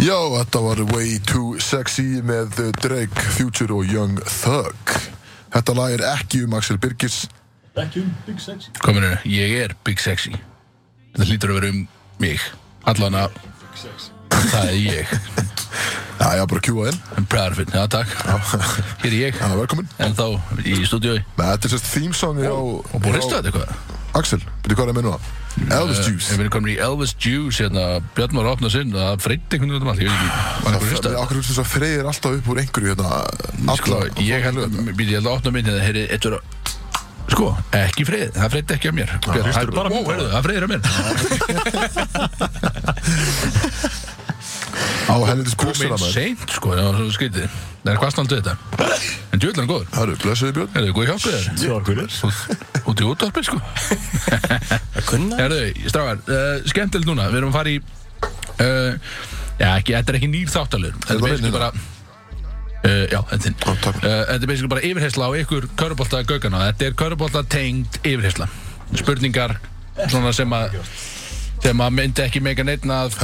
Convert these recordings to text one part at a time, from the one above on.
Já, þetta var Way Too Sexy með Drake, Future og Young Thug. Þetta lag er ekki um Axel Birgis. Ekki um Big Sexy. Kominu, ég er Big Sexy. Þetta hlýtur að vera um mig. Allan að Big Sexy. Það er ég. Já, já, bara kjúa inn. I'm proud of it, já takk. Hér er ég, Já, velkomin. en þá í stúdíói. Þetta er sérst theme songi á... Og búið að hrista þetta eitthvað Axel, byrju hvað er að minna það? Elvis Juice. Ég verið komin í Elvis Juice hérna Björn var að opna sinn og það freyti einhvern veginn um allt Ég veit ekki, var eitthvað hrista Akkur húst þess að freyðir alltaf upp úr einhverju hérna. Sko, ég held að, býti, ég held að opna myndin það heyri eitt vera Sko, ekki freyð, það freyði ekki af mér það freyðir af mér Á helvitis Kom buksuna inn maður. seint, sko, það var svo skrítið. Það er hvað snaldu þetta? En djöðlan er góður Hörru, blessuði Björn. Er þið góð hjálpið þér? Sjókur Út í útvarpi, sko. Að kunna. Herðu, strákar, uh, skemmtilegt núna. Við erum að fara í uh, Já, ekki, þetta er ekki nýr þáttalur Þetta er bara basically bara uh, Já, þetta er þinn Þetta er basically bara yfirheysla á ykkur Körbólta gaugana Þetta er körbólta tengd yfirheysla Spurningar Svona sem að sem að myndi ekki meika neitt að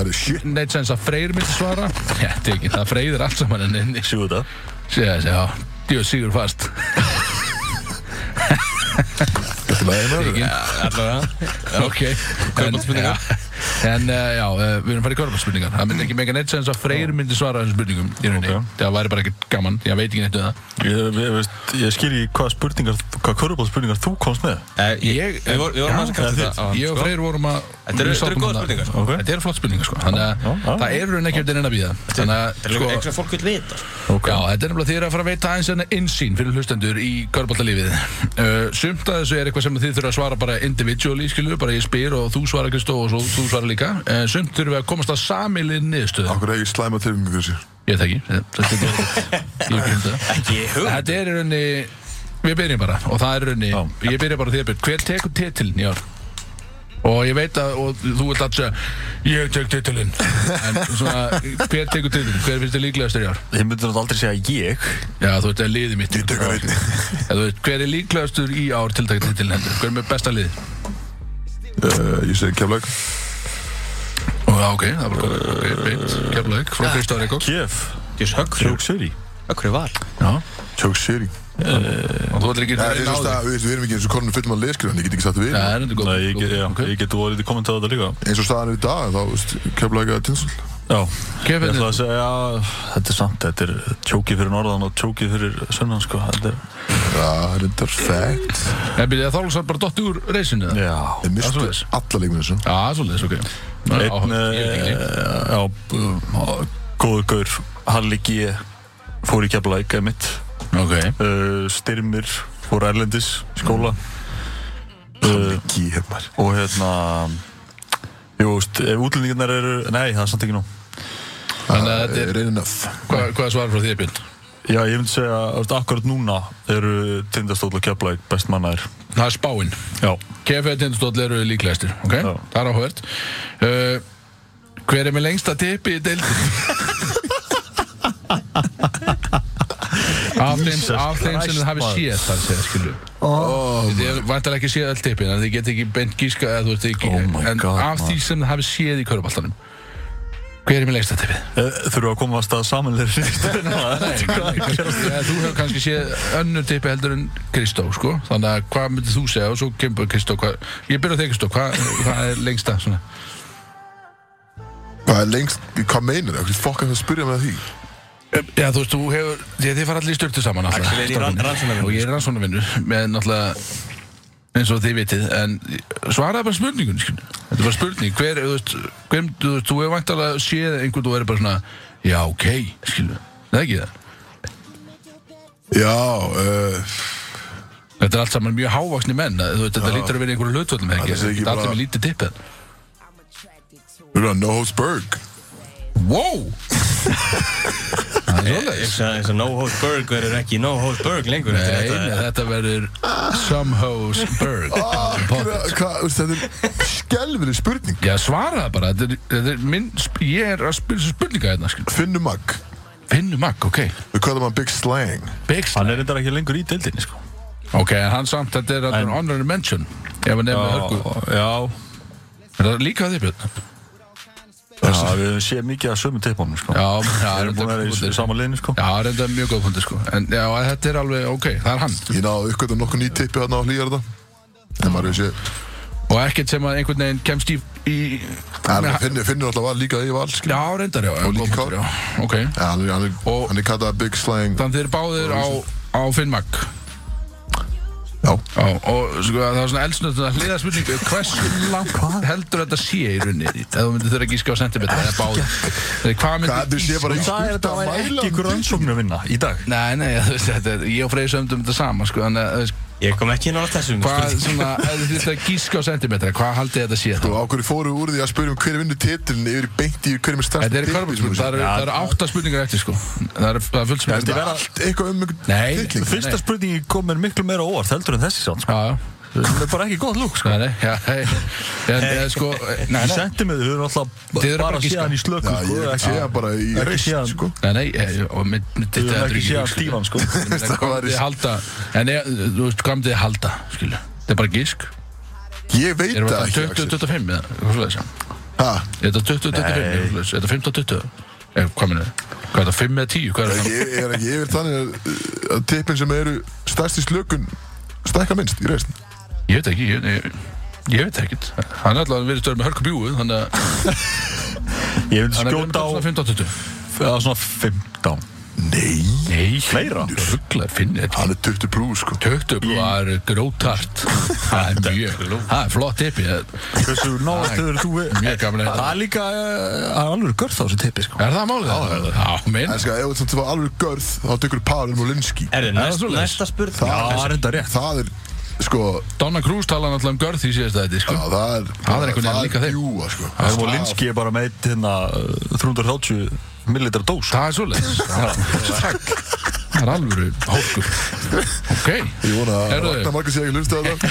neitt sens að Freyr myndi svara. Þetta er ekki, það. Freyðir allt saman en inni. Sjú þetta Sér þessi, já, djöð sigur fast. Þetta er lagið með Ekki? allavega. Ok. Körbóltaspurningar. En, uh, já, uh, við erum farið í körbálspurningar Það myndi ekki mega neitt sens að Freyr myndi svara þessum spurningum í rauninni. Ok. Það væri bara ekkert gaman, ég veit ekki neitt um það. Ég, ég, veist, ég skil ekki hvað spurningar, hvað körubólspurningar þú komst með. Eh, ég, Ég- á hann, Ég og sko. Freyr vorum að Þetta eru- eru góðar þarna. spurningar, sko. Ok. Þetta eru flott spurningar sko Þannig að Já, já. það er raun ekki eftir inn að býða Þannig að Þetta er sko, eitthvað fólk vil vita sko. Ok. Já, þetta er nefnilega er að fara að veita aðeins enna insýn fyrir hlustendur í körbáltalífið uh, Sumt að þessu er eitthvað sem þið þurfa að svara bara individually, skilur, bara ég spyr og þú svara Kristó og svo þú svara líka uh, Sumt þurfum við að komast að samilið niðurstöðu Akkur er ekki slæma fyrir sér. Ég veit ekki, þetta er er Við byrjum bara og það er Já. Ég byrja bara á þér byrj Hver tekur titilin í ár? Og ég veit að og þú vilt alltaf segja Ég tek titilin En svona Hver tekur titilin? Hver finnst þið líklegastur í ár? Ég myndi náttúrulega aldrei segja ég. Já þú veist það er liðið mitt Ég tek. Já, þú veist, Hver er líklegastur í ár til taka titilin hendur? Hver er með besta lið? Uh, ég segi keflaug. Og já ok, það er bara góð Ok, beint Keflaug Frá Kristóð Reykjók Kef. Djús högfrú Sjók Siri. Högfrú Og þú ætlir ekki Nei, að ég reyna á veist því að við erum ekki eins og konunum fullum að leskriðan, ég get ekki sagt við. Það er ég, get- ég volið í kommentað á þetta líka. Eins og staðan er í dag, þá, veist, keflaug að tinsel. Já. Ég ætla að segja, já, þetta er samt, þetta er tjókið fyrir norðan og tjókið fyrir sunnan, sko. Þetta er, það er byrja þá er bara dotti úr reysinu eða? já. Þeir mistu alla leikminu þessu. Já, svolítið, ok Einn, ég ekki eh, góður gaur, Halli G. fór í keflaug, emitt. Ok, Uh, Styrmir fór Erlendis skóla. Uh, Ekki hefnar. og hérna, jú, útlendingarnar eru, nei, það er samt ekki nú. Þannig að þetta er- Reyn enough. hvað, hvað svarar frá þér, Björn? Já, ég myndi segja, veist, akkurat núna eru tindastóll og keflaug best mannaðir. Það er spáinn Já. KF og Tindastóll eru líklegastir, ok? Já. Það er áhugavert uh, Hver er með lengsta tippi í deildin? af þeim, af þeim sem þið hafi maður. séð það segja, skilju Oh, Þið hefur vantilega ekki séð all tippin en þið get ekki beint gíska eða þú veist ekki Oh my en God, af því sem þið hafi séð í körubaltanum Hver er með lengsta tippið? Eh, við að komast að samanleiri Ja, þú hefur kannski séð önnur tippi heldur en Kristó, sko Þannig að hvað myndir þú segja og svo kemur Kristó hvað, Ég byrja á þig Kristó, hvað, hvað er lengsta svona? Hvað er lengst, hvað meinar það? Hvað fokk að það spyrja með því? Já, þú veist, þú hefur, því að þið fara allir í styrtu saman náttúrulega, Axel er í ran- strákarnir. rannsóknarvinnu, Og ég er rannsónavinnu með náttúrulega eins og þið vitið, en svaraði bara spurningun, skil Þetta er bara spurning, hver, þú veist, hver, þú veist, þú hefur væntalega séð einhvern og verið bara svona Já, ok, skil Það er ekki það Já, uh, Þetta er allt saman mjög hávaksni menn, þú veist, þetta lítur að vera einhverju hlutvöldum, ekki? Það sé ekki Þetta er allir bara- með lítið tippið við erum að No Holds Berg. Wow! Það er svoleiðis Eins og eins og No Host Berg verður ekki No Host Berg lengur eftir Nei, þetta. nei, þetta verður Some Hoes Berg Hvað, hvað, veist, þetta er skelveri spurning. Já, bara, þetta er, þetta er minn, sp- ég er að spila spurninga hérna, skil. Finnum Magg. Finnum Magg, ok. Við kallum hann Big Slang. Big Hann er reyndar ekki lengur í deildinni, sko. Ok, en hann samt, þetta er honorary mention. Ef hann nefnir hörku. Já, Er það líka þið, Björn? Já, við höfum séð mikið af sömu teipunum, sko. Já, já, Við erum búin að vera í punktur. sama liðinu, sko. Já, reynda mjög góð punktur sko. En já, þetta er alveg, ok, það er hann. Ég náðu uppgötu nokkuð ný tippi hérna á hlýjar þetta En maður hefur séð Og ekkert sem að einhvern veginn kemst í, í En með- finnir, finnir alltaf var líka í val skilur. Já, reyndar, já, Og líka punktur, já. Ok, Ja, hann, er, er, er kallað Big Slang þannig þeir báðir á, á Finnmag Já, Já, og sko, það var svona eldsnöð að hliða spurning hversu langt heldur þetta sé í rauninni? Ef þú myndir þurfa að gíska á sentimetra eða báð hvað myndir Hvað, þú sé bara í Það er þetta ekki ykkur rannsóknu að vinna í dag. Nei, nei, þú veist, þetta ég og Freyr sömdum þetta sama, sko, þannig að, þú veist, Ég kom ekki inn á þessum hvað, svona, þurftu að gíska á sentimetra, hvað haldið þetta sé og ákveður fóru úr því að spyrja um hver vinnur titilin yfir í beint í hver með stærst Þetta er í körfbólspurning, það eru eru átta spurningar eftir, sko, það eru það er fullt Þetta spurningar. er Allt eitthvað um titling Nei. Fyrsta spurningi kom mér miklu meira óvart heldur en þessi sátt, sko. Það er bara ekki gott lúk, sko. nei, já, hei, en, en, sko, nei, nei, sentimið, við höfum alltaf bara bara að giska. séð hann í slöku, Já, sko. ég sé hann bara í Ekki reist sko nei, nei, eh, og með, með Við höfum ekki séð hann stífan, sko. Það var í- halda, en ég, þú veist, hvað myndið þið halda, skilu? Þetta er bara gísk. Ég veit það ekki þetta Axel. 20-25 eða eitthvað svoleiðis? Ha, Er þetta 20-25 eða eitthvað svoleiðis? Er þetta 15-20? Eh, Hvað? Hvað er þetta, 5 eða 10? Hvað er það? Ég er ekki yfir þannig að, tippin sem eru stærst í slökun stækka minnst í reist Ég veit ekki, ég, ég, ég veit ekkert. Hann er alltaf verið stöður með hörku bjúu, þannig að Ég vil hann er skjóta á svona 15-20. eða svona 15. Nei, Nei, Fleira? Rugglar, finnir þetta. hann er 20 plus sko 20 blú, það er grótart. Það er mjög, það er flott tippi. Hversu náðast hefur þú við? Mjög að Það er líka, eh, það er alveg gört á þessu tippi, sko. Er það málið? Já, já, minn. En sko, ef þú ert alveg görð þá tekur Pavel Molinski Er það næst, svoleiðis? næsta spurning? Já, það er enda rétt. Það er, sko, Donna Cruz tala náttúrulega um görð í síðast þetta, já, sko. það er Það er einhvern veginn líka þeim. bjúa, sko Það er Molinski er bara með hérna uh, 330 millilitra dós. Það er svoleiðis. Það er alvöru hókur. Ok. Ég vona að. Ragnar Margur sé ekki hlusta á þetta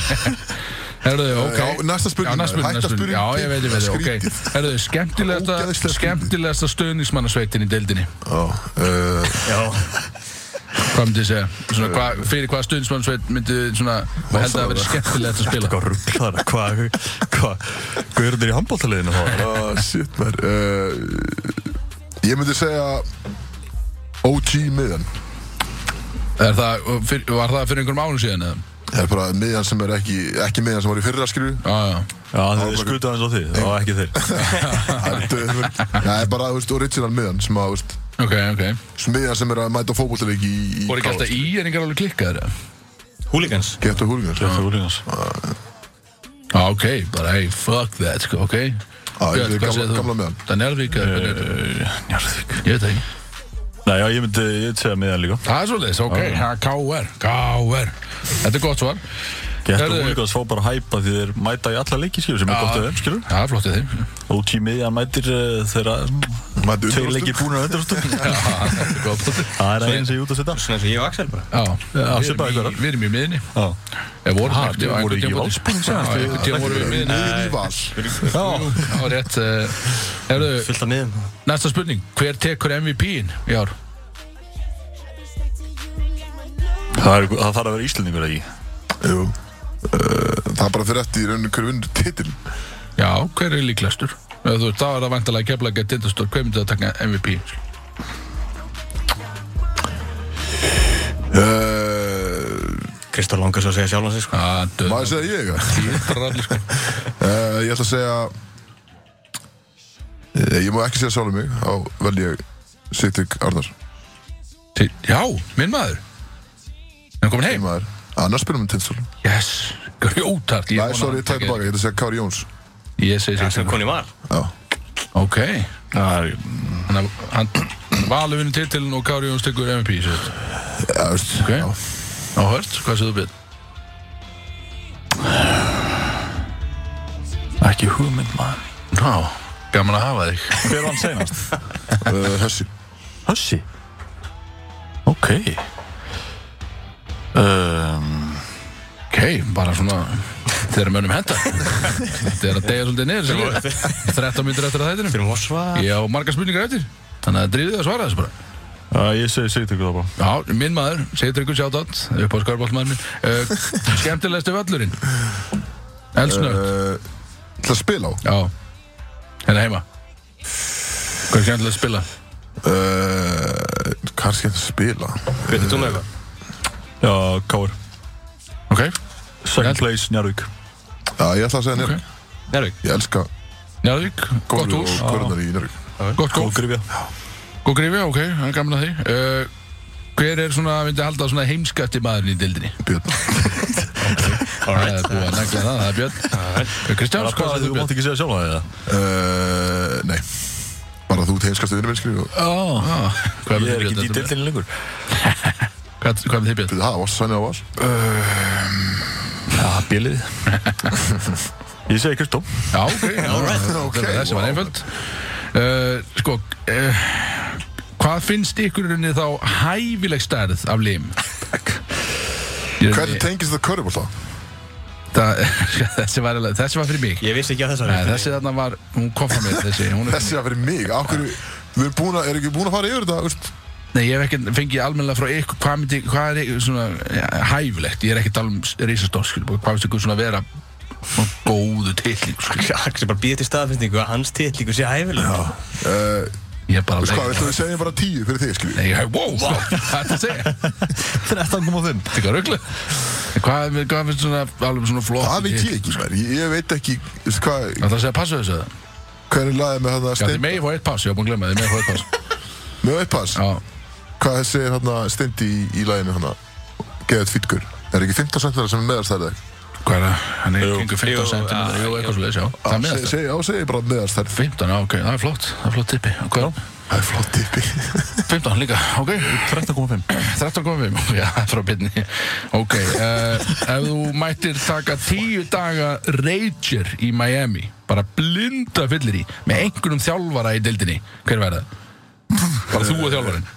Herðu, ok. Já, næsta spurning, Já, næsta spurning, hætta næsta spurning. Já, ég veit, ég veit, ok. Herðu, skemmtilegasta, skemmtilegasta stöðnismannasveitin í deildinni. Já, uh, Já. Hvað myndið þið segja? Svona, hva, fyrir hvað stöðnismannasveit myndið þið svona, held að það verið skemmtilegt að spila? Hvað rugglar, hvað, hvað, hvað eru þeir í handbóltaliðinu þá? uh, shit man uh, Ég myndi segja OG miðan Er það, fyr, var það fyrir einhverjum ánum síðan eða? Það er bara miðan sem er ekki, ekki miðan sem var í fyrra skilju Já, já. Já, þeir skutu aðeins á því, það var ekki þeir. Það er Það er bara, þú veist, original miðan sem að, þú veist Ok, ok. Smiðan sem er að mæta fótbollaleiki í, í Voru ekki alltaf í en einhver alveg klikkaður eða? Hooligans. Getur Það er úlíðans. Já, ok, bara hey, fuck that, sko, ok. Ég Björn, er hvað segir þú? Það er Njárvík er þetta? Njarðvík. Ég veit það ekki. Nei, já, ég myndi, ég myndi segja miðan líka. Það er svolítið, ok, ja, K.R. K.R. Þetta er gott svar. Getur Herðu- úlíðans fá bara hæpa því þeir mæta í alla leiki, skilur, sem er gott af þeim, skilur. Já, flott í þeim. OG miðjan mætir uh, þeirra tveir leikir búinir að er gott. Það er aðeins sem ég út að setja. Svona eins og ég og Axel bara. Við erum í- við erum í miðinni. Já. Við vorum ekki í einhvern tíma vorum við í miðinni. Miðin í val Já. Það var rétt. eh, af miðum. næsta spurning. Hver tekur MVP-in í ár? Það, þarf að vera Íslendingur eða ekki? Jú Uh, það er bara fyrir eftir í rauninu hverju vinnur titil Já, hver er líklegastur? Eða Þú veist, þá er það vantilega keflaði að tindastór. Hver myndi að taka MVP? uh, Kristóf langar svo að segja sjálf hans sko. Döð. Má ég segja ég? Ralli, sko. Uh, ég ætla að segja uh, Ég má ekki segja sjálfum mig Þá vel ég Sittig Arnar Til- Já, minn maður. Er hann komin heim? Maður. Annars spilum við Tinsól Yes, grjótart. Ég Nei, vona sorry, ég taka- tilbaka Ég ætla að segja Kári Jóns Ég segi Það sig sem koni var. Já Ok, Það er, þannig að hann Valur vinnur titilin og Kári Jóns tekur MVP sér. Já, veist Ok, já. áhört, hvað séu þú byrð? ekki hugmynd maður. Já, gaman að hafa þig Hver vann senast? Uh, Hessi Hössi. Ok. Um, Ok, bara svona þegar mönnum henda Þetta er að deyja svolítið niður sem lið. 13 minnur eftir að þættinum. Fyrir Mossva. Ég á margar spurningar eftir. Þannig að drífið að svara þessu bara. Uh, ég segi Sigtryggur það bara. Já, minn maður, segir tryggur sjátátt upp á skarbáltmaður minn. Uh, Skemmtilegstu völlurinn Elsnögt, uh, Ætla að spila á? Já. Hérna heima. Hvað er skemmtilega að spila? uh, Hvað er skemmt að spila? Með eitthvað? Já, Káur Ok, Second place, Njarvík Já, ég ætla að segja Njörg Njárvík Ég elska gott golfið hús. og körðar í Njörg Gott golf, Góðgrifja góð grifja, ok, það er gaman að því. Uh, Hver er svona, myndi halda svona heimskatti maðurinn í dildinni? Björn. Það er búið að negla það, það er Björn. Kristján, Það er að þú mátt ekki segja sjálf það uh, Nei. Bara þú Já. Ah, Hvað Ég er er ekki í Björn? deildinni lengur. Hvað hvað með þið Björn? Já, bílið Ég segi Kristó Já, ok, Alright. Ok, Þessi var wow. einföld uh, Sko uh, Hvað finnst ykkur í rauninni þá hæfileg stærð af lim? Hvernig tengist það körðbólta? Það, þessi, var, þessi var fyrir mig Ég vissi ekki að þessari Nei, þessi þarna var, hún kom frá mér þessi, Þessi að fyrir mig Ákveður Við erum búin að Er ekki búin að fara yfir þetta veist? Nei, ég hef ekki fengið almennilega frá ykkur hvað, myndi, hvað er ykkur svona ja, hæfilegt? Ég er ekki að tala um risastór skil, hvað finnst ykkur svona vera svona góðu tilling sem bara býða til staðfestingu að hans titlingu sé hæfilega uh, ég er bara að Veist hvað, leika viltu við segja bara tíu fyrir þig, skilji? Nei, ég hef, wow, hvað er þetta að segja? 13.5 Þetta er rögglu Hvað, hvað finnst svona alveg svona flott Það veit ég ekki, mér Ég, ég veit ekki veist, hvað, Það hvað Já, Já, Hvað segir hann stendi í, í laginu hann Geðið fýtgur Er ekki 15 cm sem er meðarstærðið? hvað er það? Hann er jú, 15 cm já, Jú, eitthvað svo leiðis, já Það er með þetta Segi, á, segi bara meðarstærð 15, já, ok, það er flott. Það er flott tippi. Okay. Það er flott tippi. 15 líka, ok. 13.5 13.5, já, frá byrni Ok, uh, ef þú mættir taka 10 daga Rager í Miami bara blinda fyllir í með einhverjum þjálfara í dildinni hver væri það? Bara þú og þjálfarinn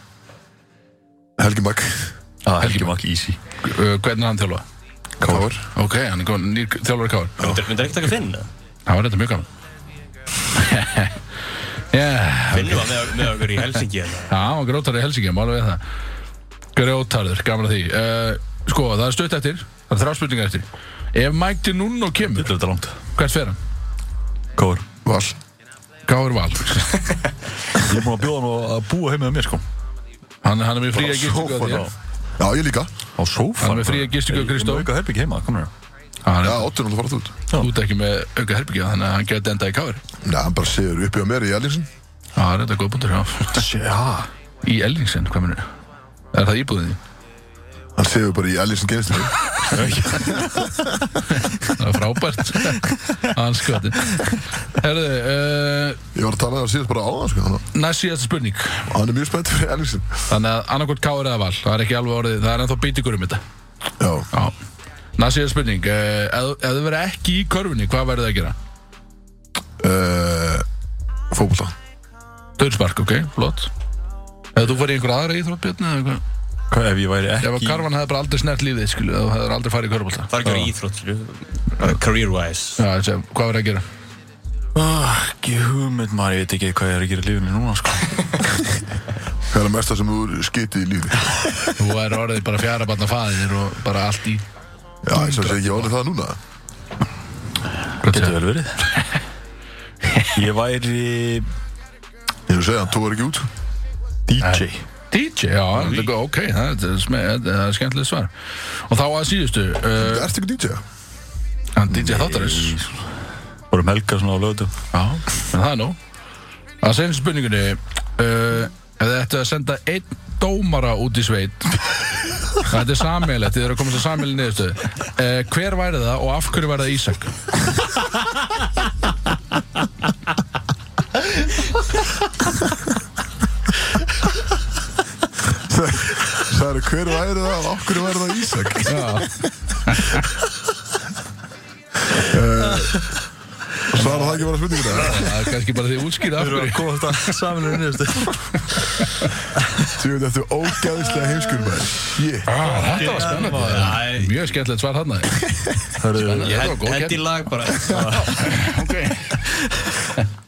Helgi Magg Já, Helgi Makk Easy. Uh, Hvernig er hann þjálfa? Káur. Ok, hann er nýr þjálfari káður Myndir myndir ekki taka Finn? eða? Það var þetta mjög gaman. Yeah, Finn var með, með okkur í Helsingi. Já, hann var grótarður í Helsingi, málu við það. Grótarður, gaman að því. Uh, Sko, það er stutt eftir Það er þrjá spurningar eftir. Ef kemur, Þetta er þetta langt. hvert fer hann? Káur. Val. Gáður Val. Ég er búin að bjóða hann að búa heim með mér sko Hann, hann er með fría gistingu á Sófan þér Já, ég líka. Á sófa? Hann er með fría gistingu á Kristó Ég er með auka herbyggi heima, komur hér Hann Já, er Ottur náttúrulega farað út. Þú ert ekki með auka herbyggja Þannig að hann geti endað í káður Nei, hann bara segir uppi á mér í Ellingsen Já, það er þetta góð búndur, já. Já Í Ellingsen, hvað minnur? Er það íbúðin þín? Hann segir bara í Ellingsen genistinu Það er frábært Hans skotin Herðu, uh, Ég var að tala um það síðast bara á það, sko næst síðast spurning. Hann er mjög spennt fyrir Ellingsen Þannig að annarkvort káður eða val Það er ekki alveg orðið, það er ennþá bítikur um þetta. Já, Já. Næst síðast spurning uh, Ef ef þú verður ekki í körfunni, hvað verður það að gera? uh, fókbólta Döðspark, ok, flott. Ef þú farið í einhver aðra íþrótt, Björn, eða eitthvað? Hvað ef ég væri Ef að ekki karvan hefði bara aldrei snert lífið, skilu, þú hefur aldrei farið í körbólta. Það er ekki verið íþrótt, skilju. Career-wise. Já, þessi, hvað verður að gera? Ah, Ekki hugmynd maður, ég veit ekki hvað ég er að gera í lífinu núna sko Hvað er það mesta sem þú er skitið í lífi? Þú er orðið bara fjara barna faðir og bara allt í... Já, ég sem sé ekki orðið það núna Getur vel verið Ég væri Ég vil segja, hann tók ekki út DJ DJ, já, þetta er ok, það er, það er skemmtilegt svar. Og þá að síðustu, uh, Ertu ekki DJ? Hann DJ þáttarins. Vorum helga svona á lögutum Já, en það er nóg. Að segja spurningunni, uh, ef þið ættu að senda einn dómara út í sveit, þetta er sammeilegt, þið eru að koma svo sammeilið niðurstöðu, uh, hver væri það og af hverju væri það Ísak? Það er hver væri það og okkur væri það Ísak Já. Svara það ekki bara spurninguna Það er kannski bara því útskýra af hverju. koma þetta saman í nýjastu Þú veit eftir ógæðislega heimskur maður Ah, Þetta var spennandi. Mjög skemmtilegt svar hann Ég Þetta var góð í keppni. lag bara. Ok